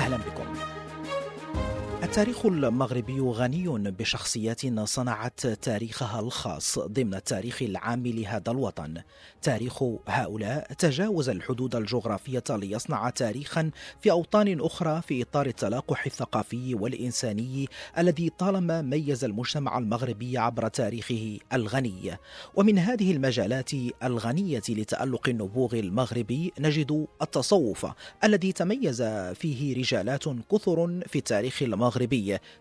أهلا بكم. التاريخ المغربي غني بشخصيات صنعت تاريخها الخاص ضمن التاريخ العام لهذا الوطن. تاريخ هؤلاء تجاوز الحدود الجغرافية ليصنع تاريخا في أوطان أخرى في إطار التلاقح الثقافي والإنساني الذي طالما ميز المجتمع المغربي عبر تاريخه الغني. ومن هذه المجالات الغنية لتألق النبوغ المغربي نجد التصوف الذي تميز فيه رجالات كثر في التاريخ المغربي.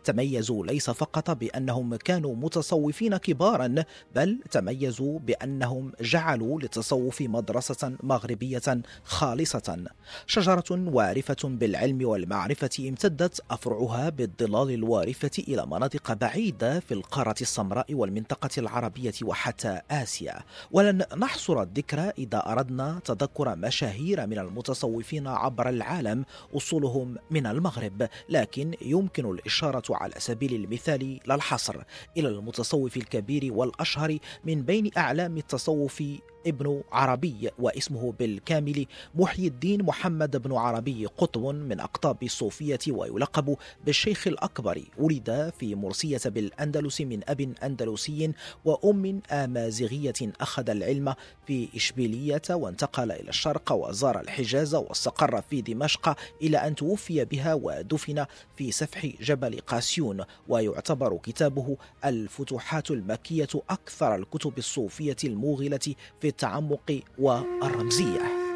تميزوا ليس فقط بأنهم كانوا متصوفين كبارا بل تميزوا بأنهم جعلوا للتصوف مدرسة مغربية خالصة. شجرة وارفة بالعلم والمعرفة امتدت أفرعها بالظلال الوارفة إلى مناطق بعيدة في القارة السمراء والمنطقة العربية وحتى آسيا. ولن نحصر الذكر إذا أردنا تذكر مشاهير من المتصوفين عبر العالم أصولهم من المغرب. لكن يمكن الإشارة على سبيل المثال لا الحصر إلى المتصوف الكبير والأشهر من بين أعلام التصوف ابن عربي واسمه بالكامل محي الدين محمد بن عربي قطب من أقطاب الصوفية ويلقب بالشيخ الأكبر. ولد في مرسية بالأندلس من أب أندلسي وأم آمازيغية. أخذ العلم في إشبيلية وانتقل إلى الشرق وزار الحجاز واستقر في دمشق إلى أن توفي بها ودفن في سفح جبل قاسيون. ويعتبر كتابه الفتوحات المكية أكثر الكتب الصوفية الموغلة في التعمق والرمزية.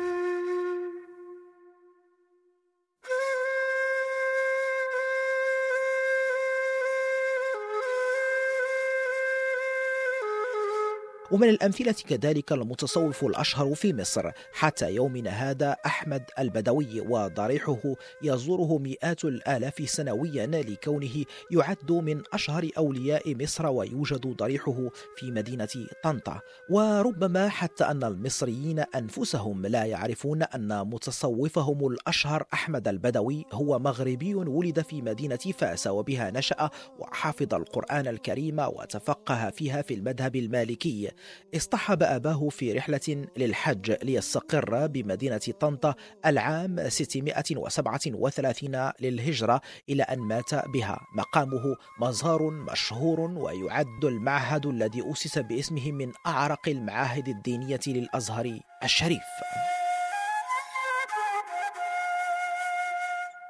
ومن الأمثلة كذلك المتصوف الأشهر في مصر حتى يومنا هذا أحمد البدوي وضريحه يزوره مئات الآلاف سنويا لكونه يعد من أشهر أولياء مصر ويوجد ضريحه في مدينة طنطا. وربما حتى أن المصريين أنفسهم لا يعرفون أن متصوفهم الأشهر أحمد البدوي هو مغربي ولد في مدينة فاس وبها نشأ وحفظ القرآن الكريم وتفقه فيها في المذهب المالكي. اصطحب أباه في رحلة للحج ليستقر بمدينة طنطا العام 637 للهجرة إلى أن مات بها. مقامه مزار مشهور ويعد المعهد الذي أسس باسمه من أعرق المعاهد الدينية للأزهر الشريف.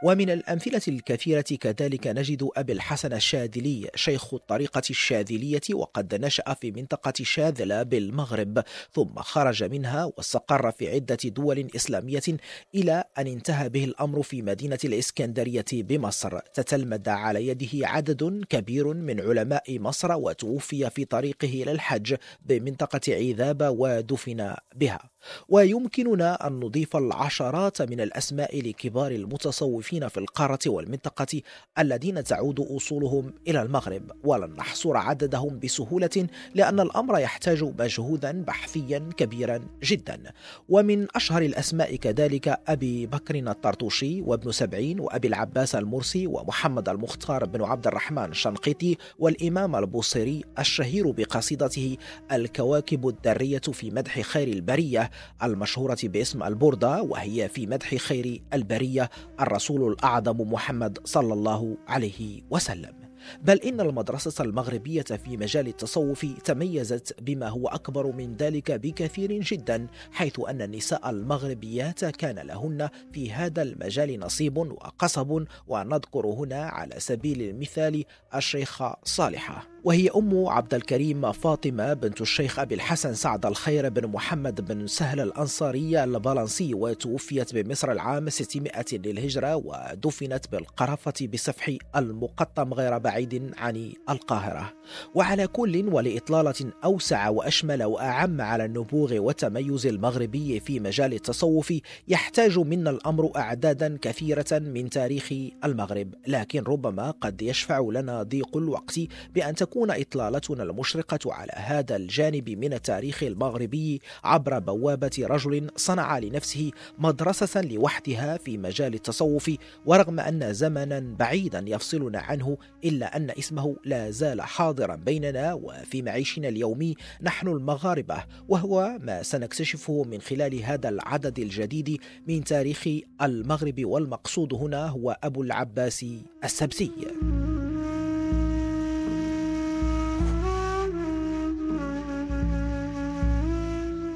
ومن الأمثلة الكثيرة كذلك نجد أبي الحسن الشاذلي شيخ الطريقة الشاذلية وقد نشأ في منطقة شاذلة بالمغرب ثم خرج منها واستقر في عدة دول إسلامية إلى أن انتهى به الأمر في مدينة الإسكندرية بمصر. تتلمذ على يده عدد كبير من علماء مصر وتوفي في طريقه إلى الحج بمنطقة عذابة ودفن بها. ويمكننا أن نضيف العشرات من الأسماء لكبار المتصوفين في القارة والمنطقة الذين تعود أصولهم إلى المغرب. ولن نحصر عددهم بسهولة لأن الأمر يحتاج مجهودا بحثيا كبيرا جدا. ومن أشهر الأسماء كذلك أبي بكر الطرطوشي وابن سبعين وأبي العباس المرسي ومحمد المختار بن عبد الرحمن الشنقيطي والإمام البوصيري الشهير بقصيدته الكواكب الدرية في مدح خير البرية المشهورة باسم البردة وهي في مدح خير البرية الرسول الأعظم محمد صلى الله عليه وسلم. بل إن المدرسة المغربية في مجال التصوف تميزت بما هو أكبر من ذلك بكثير جدا حيث أن النساء المغربيات كان لهن في هذا المجال نصيب وقصب ونذكر هنا على سبيل المثال الشيخة صالحة. وهي أم عبد الكريم فاطمة بنت الشيخ أبي الحسن سعد الخير بن محمد بن سهل الأنصاري البالنسي وتوفيت بمصر العام 600 للهجرة ودفنت بالقرافة بسفح المقطم غير بعيد عن القاهرة. وعلى كل ولإطلالة أوسع وأشمل وأعم على النبوغ والتميز المغربي في مجال التصوف يحتاج منا الأمر أعدادا كثيرة من تاريخ المغرب. لكن ربما قد يشفع لنا ضيق الوقت بأن تكون إطلالتنا المشرقة على هذا الجانب من التاريخ المغربي عبر بوابة رجل صنع لنفسه مدرسة لوحدها في مجال التصوف ورغم أن زمنا بعيدا يفصلنا عنه إلا أن اسمه لا زال حاضرا بيننا وفي معيشنا اليومي نحن المغاربة وهو ما سنكتشفه من خلال هذا العدد الجديد من تاريخ المغرب والمقصود هنا هو أبو العباس السبسي.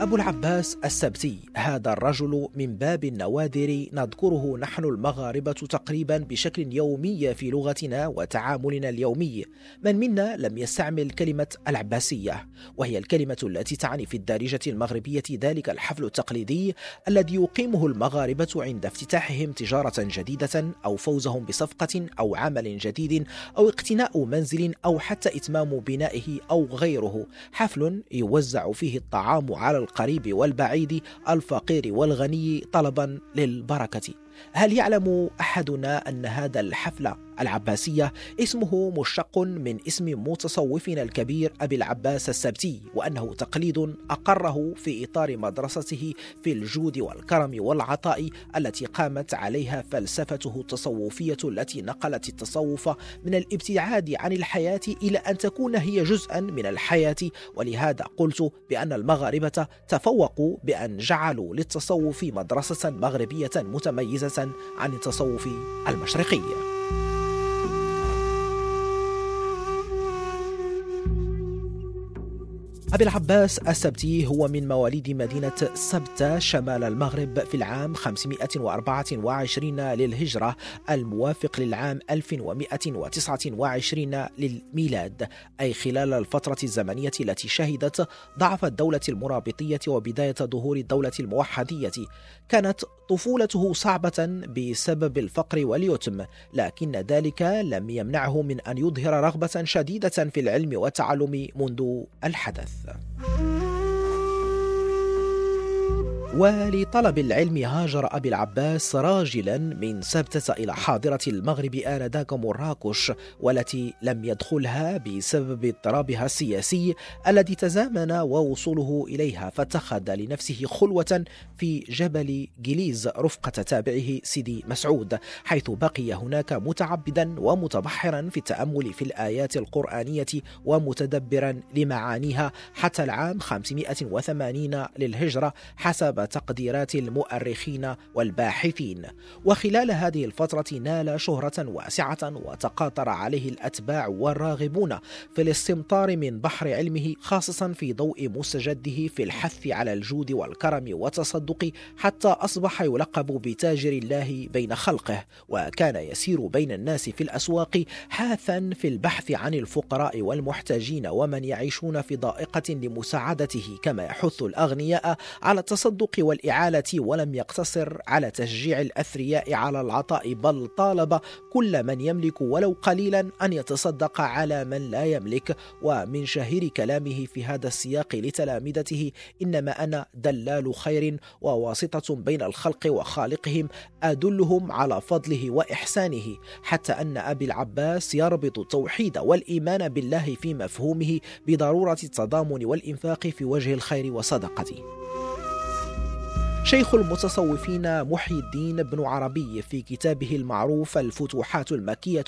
أبو العباس السبتي هذا الرجل من باب النوادر نذكره نحن المغاربة تقريبا بشكل يومي في لغتنا وتعاملنا اليومي. من منا لم يستعمل كلمة العباسية؟ وهي الكلمة التي تعني في الدارجة المغربية ذلك الحفل التقليدي الذي يقيمه المغاربة عند افتتاحهم تجارة جديدة أو فوزهم بصفقة أو عمل جديد أو اقتناء منزل أو حتى إتمام بنائه أو غيره. حفل يوزع فيه الطعام على القريب والبعيد الفقير والغني طلبا للبركة. هل يعلم أحدنا أن هذا الحفل العباسية اسمه مشتق من اسم متصوفنا الكبير أبي العباس السبتي وأنه تقليد أقره في إطار مدرسته في الجود والكرم والعطاء التي قامت عليها فلسفته التصوفية التي نقلت التصوف من الابتعاد عن الحياة إلى أن تكون هي جزءا من الحياة. ولهذا قلت بأن المغاربة تفوقوا بأن جعلوا للتصوف مدرسة مغربية متميزة عن التصوف المشرقي. أبي العباس السبتي هو من مواليد مدينة سبتة شمال المغرب في العام 524 للهجرة الموافق للعام 1129 للميلاد أي خلال الفترة الزمنية التي شهدت ضعف الدولة المرابطية وبداية ظهور الدولة الموحدية. كانت طفولته صعبة بسبب الفقر واليتم لكن ذلك لم يمنعه من أن يظهر رغبة شديدة في العلم والتعلم منذ الحدث. Ibiza. ولطلب العلم هاجر أبي العباس راجلا من سبتة إلى حاضرة المغرب آنذاك مراكش والتي لم يدخلها بسبب اضطرابها السياسي الذي تزامن ووصوله إليها فاتخذ لنفسه خلوة في جبل جليز رفقة تابعه سيدي مسعود حيث بقي هناك متعبدا ومتبحرا في التأمل في الآيات القرآنية ومتدبرا لمعانيها حتى العام 580 للهجرة حسب تقديرات المؤرخين والباحثين. وخلال هذه الفترة نال شهرة واسعة وتقاطر عليه الأتباع والراغبون في الاستمطار من بحر علمه خاصة في ضوء مستجده في الحث على الجود والكرم والتصدق حتى أصبح يلقب بتاجر الله بين خلقه. وكان يسير بين الناس في الأسواق حاثا في البحث عن الفقراء والمحتاجين ومن يعيشون في ضائقة لمساعدته كما يحث الأغنياء على التصدق والإعالة ولم يقتصر على تشجيع الأثرياء على العطاء بل طالب كل من يملك ولو قليلا أن يتصدق على من لا يملك. ومن شهير كلامه في هذا السياق لتلامذته إنما أنا دلال خير وواسطة بين الخلق وخالقهم أدلهم على فضله وإحسانه. حتى أن أبي العباس يربط التوحيد والإيمان بالله في مفهومه بضرورة التضامن والإنفاق في وجه الخير وصدقته. شيخ المتصوفين محي الدين بن عربي في كتابه المعروف الفتوحات المكية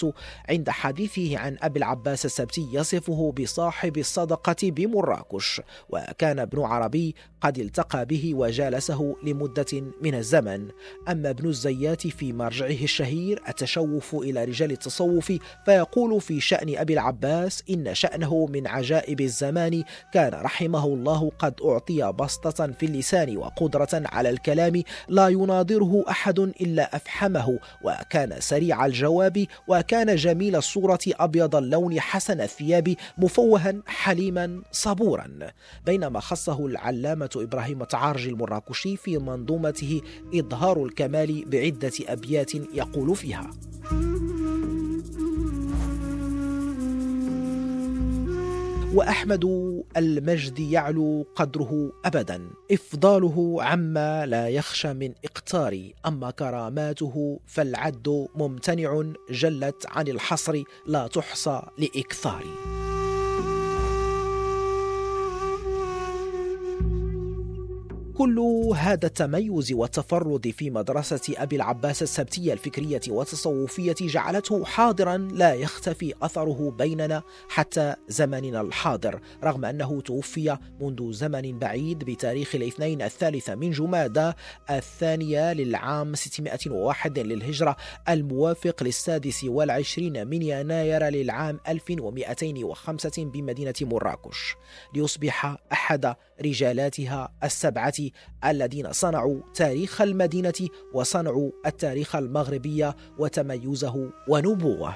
عند حديثه عن أبي العباس السبتي يصفه بصاحب الصدقة بمراكش وكان ابن عربي قد التقى به وجالسه لمدة من الزمن. أما ابن الزيات في مرجعه الشهير التشوف إلى رجال التصوف فيقول في شأن أبي العباس إن شأنه من عجائب الزمان كان رحمه الله قد أعطي بسطة في اللسان وقدرة على الكلام لا يناظره أحد إلا أفحمه وكان سريع الجواب وكان جميل الصورة أبيض اللون حسن الثياب مفوها حليما صبورا. بينما خصه العلامة إبراهيم تعارج المراكشي في منظومته إظهار الكمال بعدة أبيات يقول فيها وأحمد المجد يعلو قدره أبدا. إفضاله عما لا يخشى من إقتار أما كراماته فالعد ممتنع جلت عن الحصر لا تحصى لإكثار. كل هذا التميز والتفرد في مدرسة أبي العباس السبتية الفكرية والتصوفية جعلته حاضرا لا يختفي أثره بيننا حتى زمننا الحاضر رغم أنه توفي منذ زمن بعيد بتاريخ الاثنين الثالث من جمادى الثانية للعام 601 للهجرة الموافق للسادس والعشرين من يناير للعام 1205 بمدينة مراكش ليصبح أحد رجالاتها السبعة الذين صنعوا تاريخ المدينة وصنعوا التاريخ المغربي وتميزه ونبوة.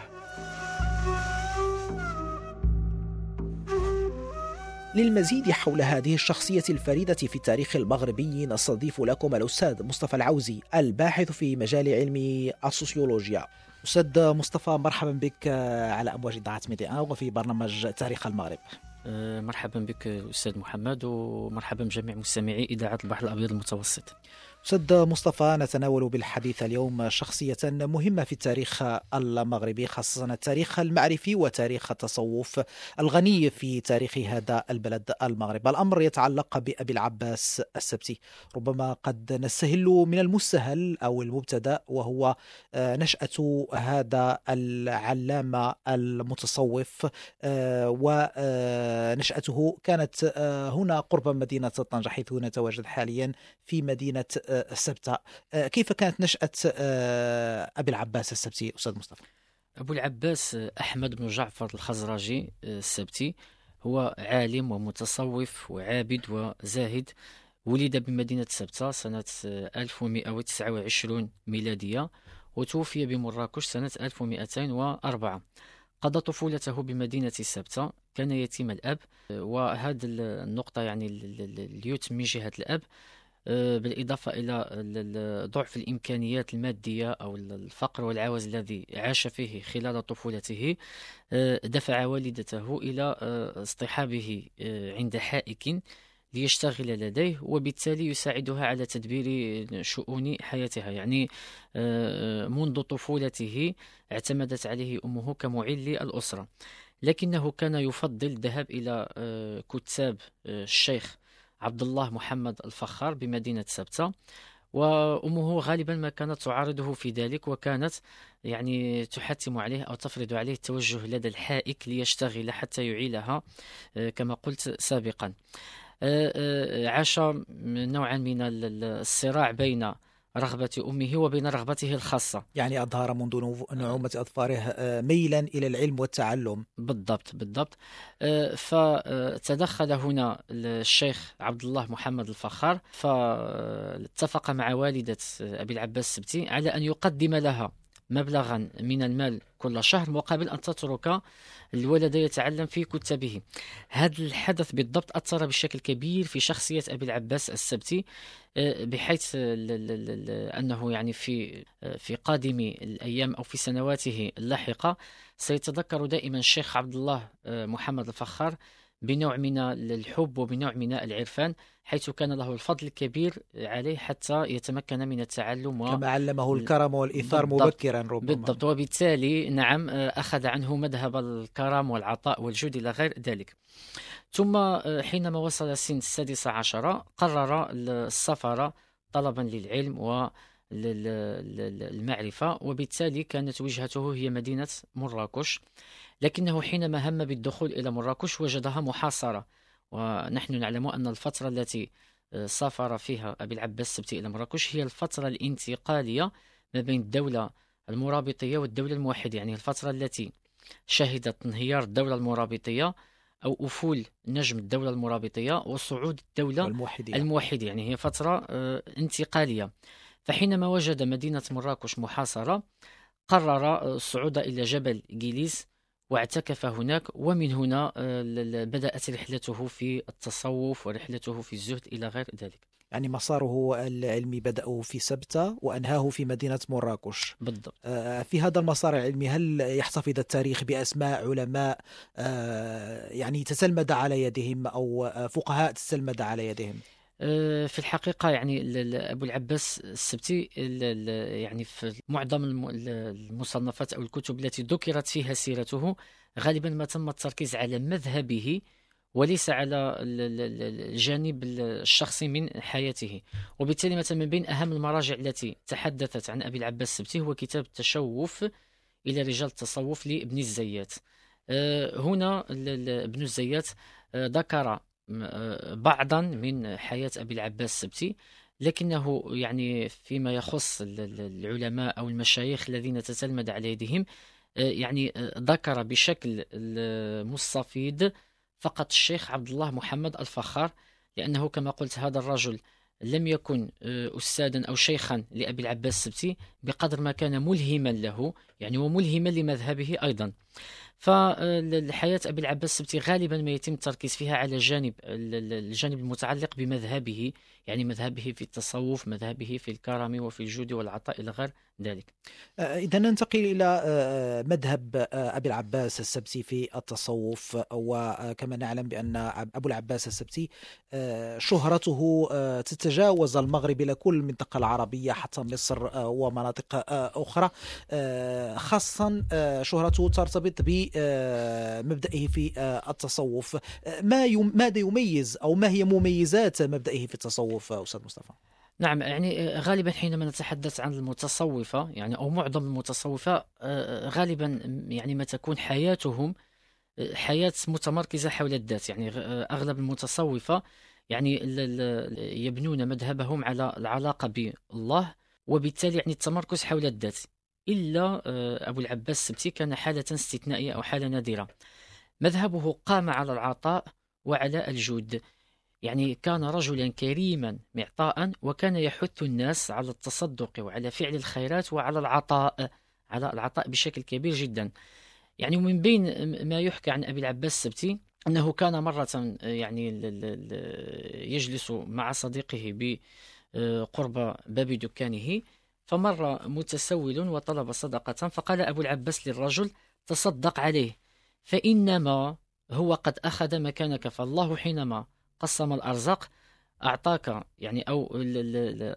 للمزيد حول هذه الشخصية الفريدة في التاريخ المغربي نستضيف لكم الأستاذ مصطفى العوزي الباحث في مجال علم السوسيولوجيا. أستاذ مصطفى مرحبا بك على أمواج إذاعة ميديا وفي برنامج تاريخ المغرب. مرحبا بك أستاذ محمد ومرحبا بجميع مستمعي إذاعة البحر الأبيض المتوسط. أستاذ مصطفى نتناول بالحديث اليوم شخصية مهمة في التاريخ المغربي خاصة التاريخ المعرفي وتاريخ التصوف الغني في تاريخ هذا البلد المغرب. الأمر يتعلق بأبي العباس السبتي. ربما قد نستهل من المستهل أو المبتدأ وهو آه، نشأة هذا العلامة المتصوف آه، ونشأته كانت آه، هنا قرب مدينة طنجة حيث نتواجد حاليا في مدينة السبتة. آه، كيف كانت نشأة آه، أبي العباس السبتي أستاذ مصطفى؟ أبو العباس أحمد بن جعفر الخزرجي آه، السبتي. هو عالم ومتصوف وعابد وزاهد. ولد بمدينة سبتة سنة 1129 ميلادية وتوفي بمراكش سنة 1204 قضى طفولته بمدينة سبتة كان يتيم الأب وهذه النقطة يعني اليوت من جهة الأب. آه، بالإضافة إلى ضعف الإمكانيات المادية أو الفقر والعوز الذي عاش فيه خلال طفولته آه، دفع والدته إلى آه، اصطحابه عند حائك ليشتغل لديه وبالتالي يساعدها على تدبير شؤون حياتها. يعني منذ طفولته اعتمدت عليه أمه كمعل الأسرة لكنه كان يفضل الذهاب إلى كتاب الشيخ عبد الله محمد الفخار بمدينة سبتة وأمه غالبا ما كانت تعارضه في ذلك وكانت يعني تحتم عليه أو تفرض عليه التوجه لدى الحائك ليشتغل حتى يعيلها آه، كما قلت سابقا. آه، آه، عاش نوعا من الصراع بين رغبة أمه وبين رغبته الخاصة. يعني أظهر منذ نعومة أظفاره آه، ميلا إلى العلم والتعلم. بالضبط بالضبط. آه، فتدخل هنا الشيخ عبد الله محمد الفخار فاتفق مع والدة أبي العباس السبتي على أن يقدم لها مبلغا من المال كل شهر مقابل أن تترك الولد يتعلم في كتبه. هذا الحدث بالضبط أثر بشكل كبير في شخصية أبي العباس السبتي آه، بحيث أنه يعني في آه، في قادم الأيام أو في سنواته اللاحقة سيتذكر دائما الشيخ عبد الله آه، محمد الفخار بنوع من الحب وبنوع من العرفان حيث كان له الفضل الكبير عليه حتى يتمكن من التعلم و... كما علمه الكرم والإيثار مبكرا ربما. بالضبط. وبالتالي نعم أخذ عنه مذهب الكرم والعطاء والجود إلى غير ذلك. ثم حينما وصل سن السادسة عشر قرر السفر طلبا للعلم و المعرفة وبالتالي كانت وجهته هي مدينة مراكش. لكنه حينما هم بالدخول إلى مراكش وجدها محاصرة. ونحن نعلم أن الفترة التي آه، سافر فيها أبي العباس السبتي إلى مراكش هي الفترة الانتقالية ما بين الدولة المرابطية والدولة الموحدة. يعني الفترة التي شهدت انهيار الدولة المرابطية أو أفول نجم الدولة المرابطية وصعود الدولة الموحدة. يعني هي فترة آه، انتقالية. فحينما وجد مدينة مراكش محاصرة قرر آه، الصعود إلى جبل جيليس واعتكف هناك ومن هنا آه، بدأت رحلته في التصوف ورحلته في الزهد إلى غير ذلك. يعني مساره العلمي بدأه في سبتة وأنهاه في مدينة مراكش. بالضبط. آه، في هذا المسار العلمي هل يحتفظ التاريخ بأسماء علماء آه، يعني تسلمد على يدهم أو فقهاء تسلمد على يدهم؟ في الحقيقة يعني أبو العباس السبتي يعني في معظم المصنفات أو الكتب التي ذكرت فيها سيرته غالبا ما تم التركيز على مذهبه وليس على الجانب الشخصي من حياته. وبالتالي مثلا من بين أهم المراجع التي تحدثت عن أبي العباس السبتي هو كتاب التشوف إلى رجال التصوف لابن الزيات. آه، هنا ابن الزيات آه، ذكر آه، بعضا من حياة أبي العباس السبتي لكنه يعني فيما يخص العلماء أو المشايخ الذين تتلمذ على يدهم يعني ذكر بشكل مستفيض فقط الشيخ عبد الله محمد الفخار لأنه كما قلت هذا الرجل لم يكن آه، أستاذا أو شيخا لأبي العباس السبتي بقدر ما كان ملهما له يعني وملهما لمذهبه أيضا. فالحياة أبي العباس السبتي غالبا ما يتم التركيز فيها على جانب الجانب المتعلق بمذهبه يعني مذهبه في التصوف مذهبه في الكرم وفي الجود والعطاء إلى غير ذلك. آه، إذا ننتقل إلى آه، آه، مذهب أبي العباس السبتي في التصوف. وكما نعلم بأن أبو العباس السبتي شهرته تتجاوز المغرب إلى كل المنطقة العربية حتى مصر ومناطق أخرى. خاصة شهرته ترتبط بمبدئه في التصوف. ما ماذا يميز أو ما هي مميزات مبدئه في التصوف أستاذ مصطفى؟ نعم يعني غالبا حينما نتحدث عن المتصوفة يعني أو معظم المتصوفة آه، غالبا يعني ما تكون حياتهم آه، حياة متمركزة حول الذات. يعني آه، أغلب المتصوفة يعني يبنون مذهبهم على العلاقة بالله وبالتالي يعني التمركز حول الذات. إلا أبو العباس السبتي كان حالة استثنائية أو حالة نادرة. مذهبه قام على العطاء وعلى الجود. يعني كان رجلا كريما معطاء وكان يحث الناس على التصدق وعلى فعل الخيرات وعلى العطاء على العطاء بشكل كبير جدا. يعني من بين ما يحكى عن أبي العباس السبتي أنه كان مرة يعني يجلس مع صديقه بقرب باب دكانه. فمر متسول وطلب صدقة فقال أبو العباس للرجل تصدق عليه فإنما هو قد أخذ مكانك فالله حينما قسم الأرزاق أعطاك يعني أو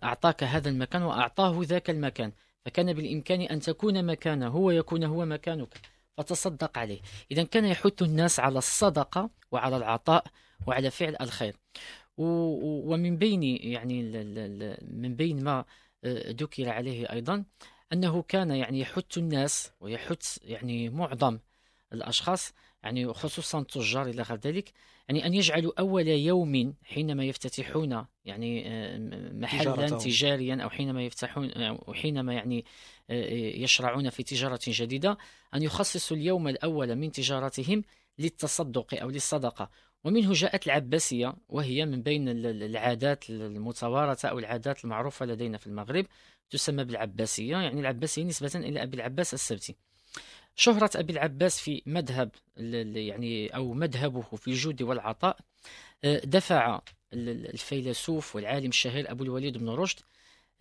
أعطاك هذا المكان وأعطاه ذاك المكان فكان بالإمكان أن تكون مكانه هو يكون هو مكانك فتصدق عليه. إذا كان يحث الناس على الصدقة وعلى العطاء وعلى فعل الخير. ومن بين يعني من بين ما ذكر عليه أيضا أنه كان يعني يحث الناس ويحث يعني معظم الأشخاص يعني خصوصا التجار إلى غير ذلك يعني أن يجعلوا أول يوم حينما يفتتحون يعني آه، محلا تجاريا أو حينما يفتحون أو حينما يعني آه، يشرعون في تجارة جديدة أن يخصصوا اليوم الأول من تجارتهم للتصدق أو للصدقة. ومنه جاءت العباسية وهي من بين العادات المتوارثة أو العادات المعروفة لدينا في المغرب تسمى بالعباسية يعني العباسية نسبة إلى أبي العباس السبتي. شهرة أبي العباس في مذهب يعني أو مذهبه في الجود والعطاء آه، دفع الفيلسوف والعالم الشهير أبو الوليد بن رشد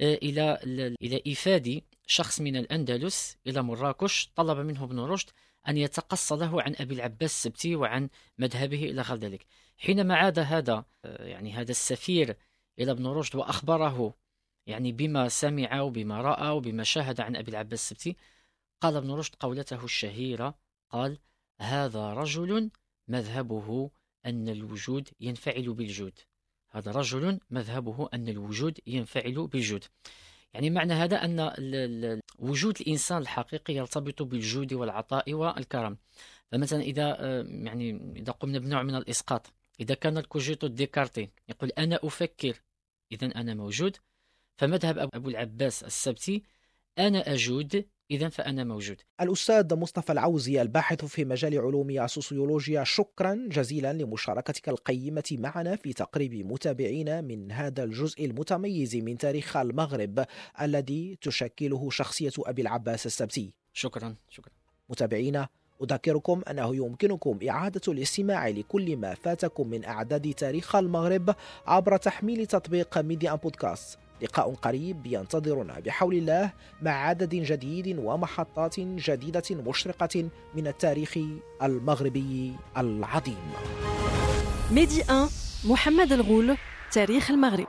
آه، إلى إلى إيفاد شخص من الأندلس إلى مراكش طلب منه ابن رشد أن يتقص له عن أبي العباس السبتي وعن مذهبه إلى غير ذلك. حينما عاد هذا آه، يعني هذا السفير إلى ابن رشد وأخبره يعني بما سمع وبما رأى وبما شاهد عن أبي العباس السبتي قال ابن رشد قولته الشهيرة قال هذا رجل مذهبه أن الوجود ينفعل بالجود. هذا رجل مذهبه أن الوجود ينفعل بالجود. يعني معنى هذا أن وجود الإنسان الحقيقي يرتبط بالجود والعطاء والكرم. فمثلا إذا يعني إذا قمنا بنوع من الإسقاط إذا كان الكوجيتو ديكارتي يقول أنا أفكر إذا أنا موجود. فمذهب أبو العباس السبتي أنا أجود إذا فأنا موجود. الأستاذ مصطفى العوزي الباحث في مجال علوم السوسيولوجيا شكرا جزيلا لمشاركتك القيمة معنا في تقريب متابعينا من هذا الجزء المتميز من تاريخ المغرب الذي تشكله شخصية أبي العباس السبتي. شكرا شكرا. متابعينا أذكركم أنه يمكنكم إعادة الاستماع لكل ما فاتكم من أعداد تاريخ المغرب عبر تحميل تطبيق ميديا بودكاست. لقاء قريب ينتظرنا بحول الله مع عدد جديد ومحطات جديدة مشرقة من التاريخ المغربي العظيم. ميدي 1 محمد الغول تاريخ المغرب.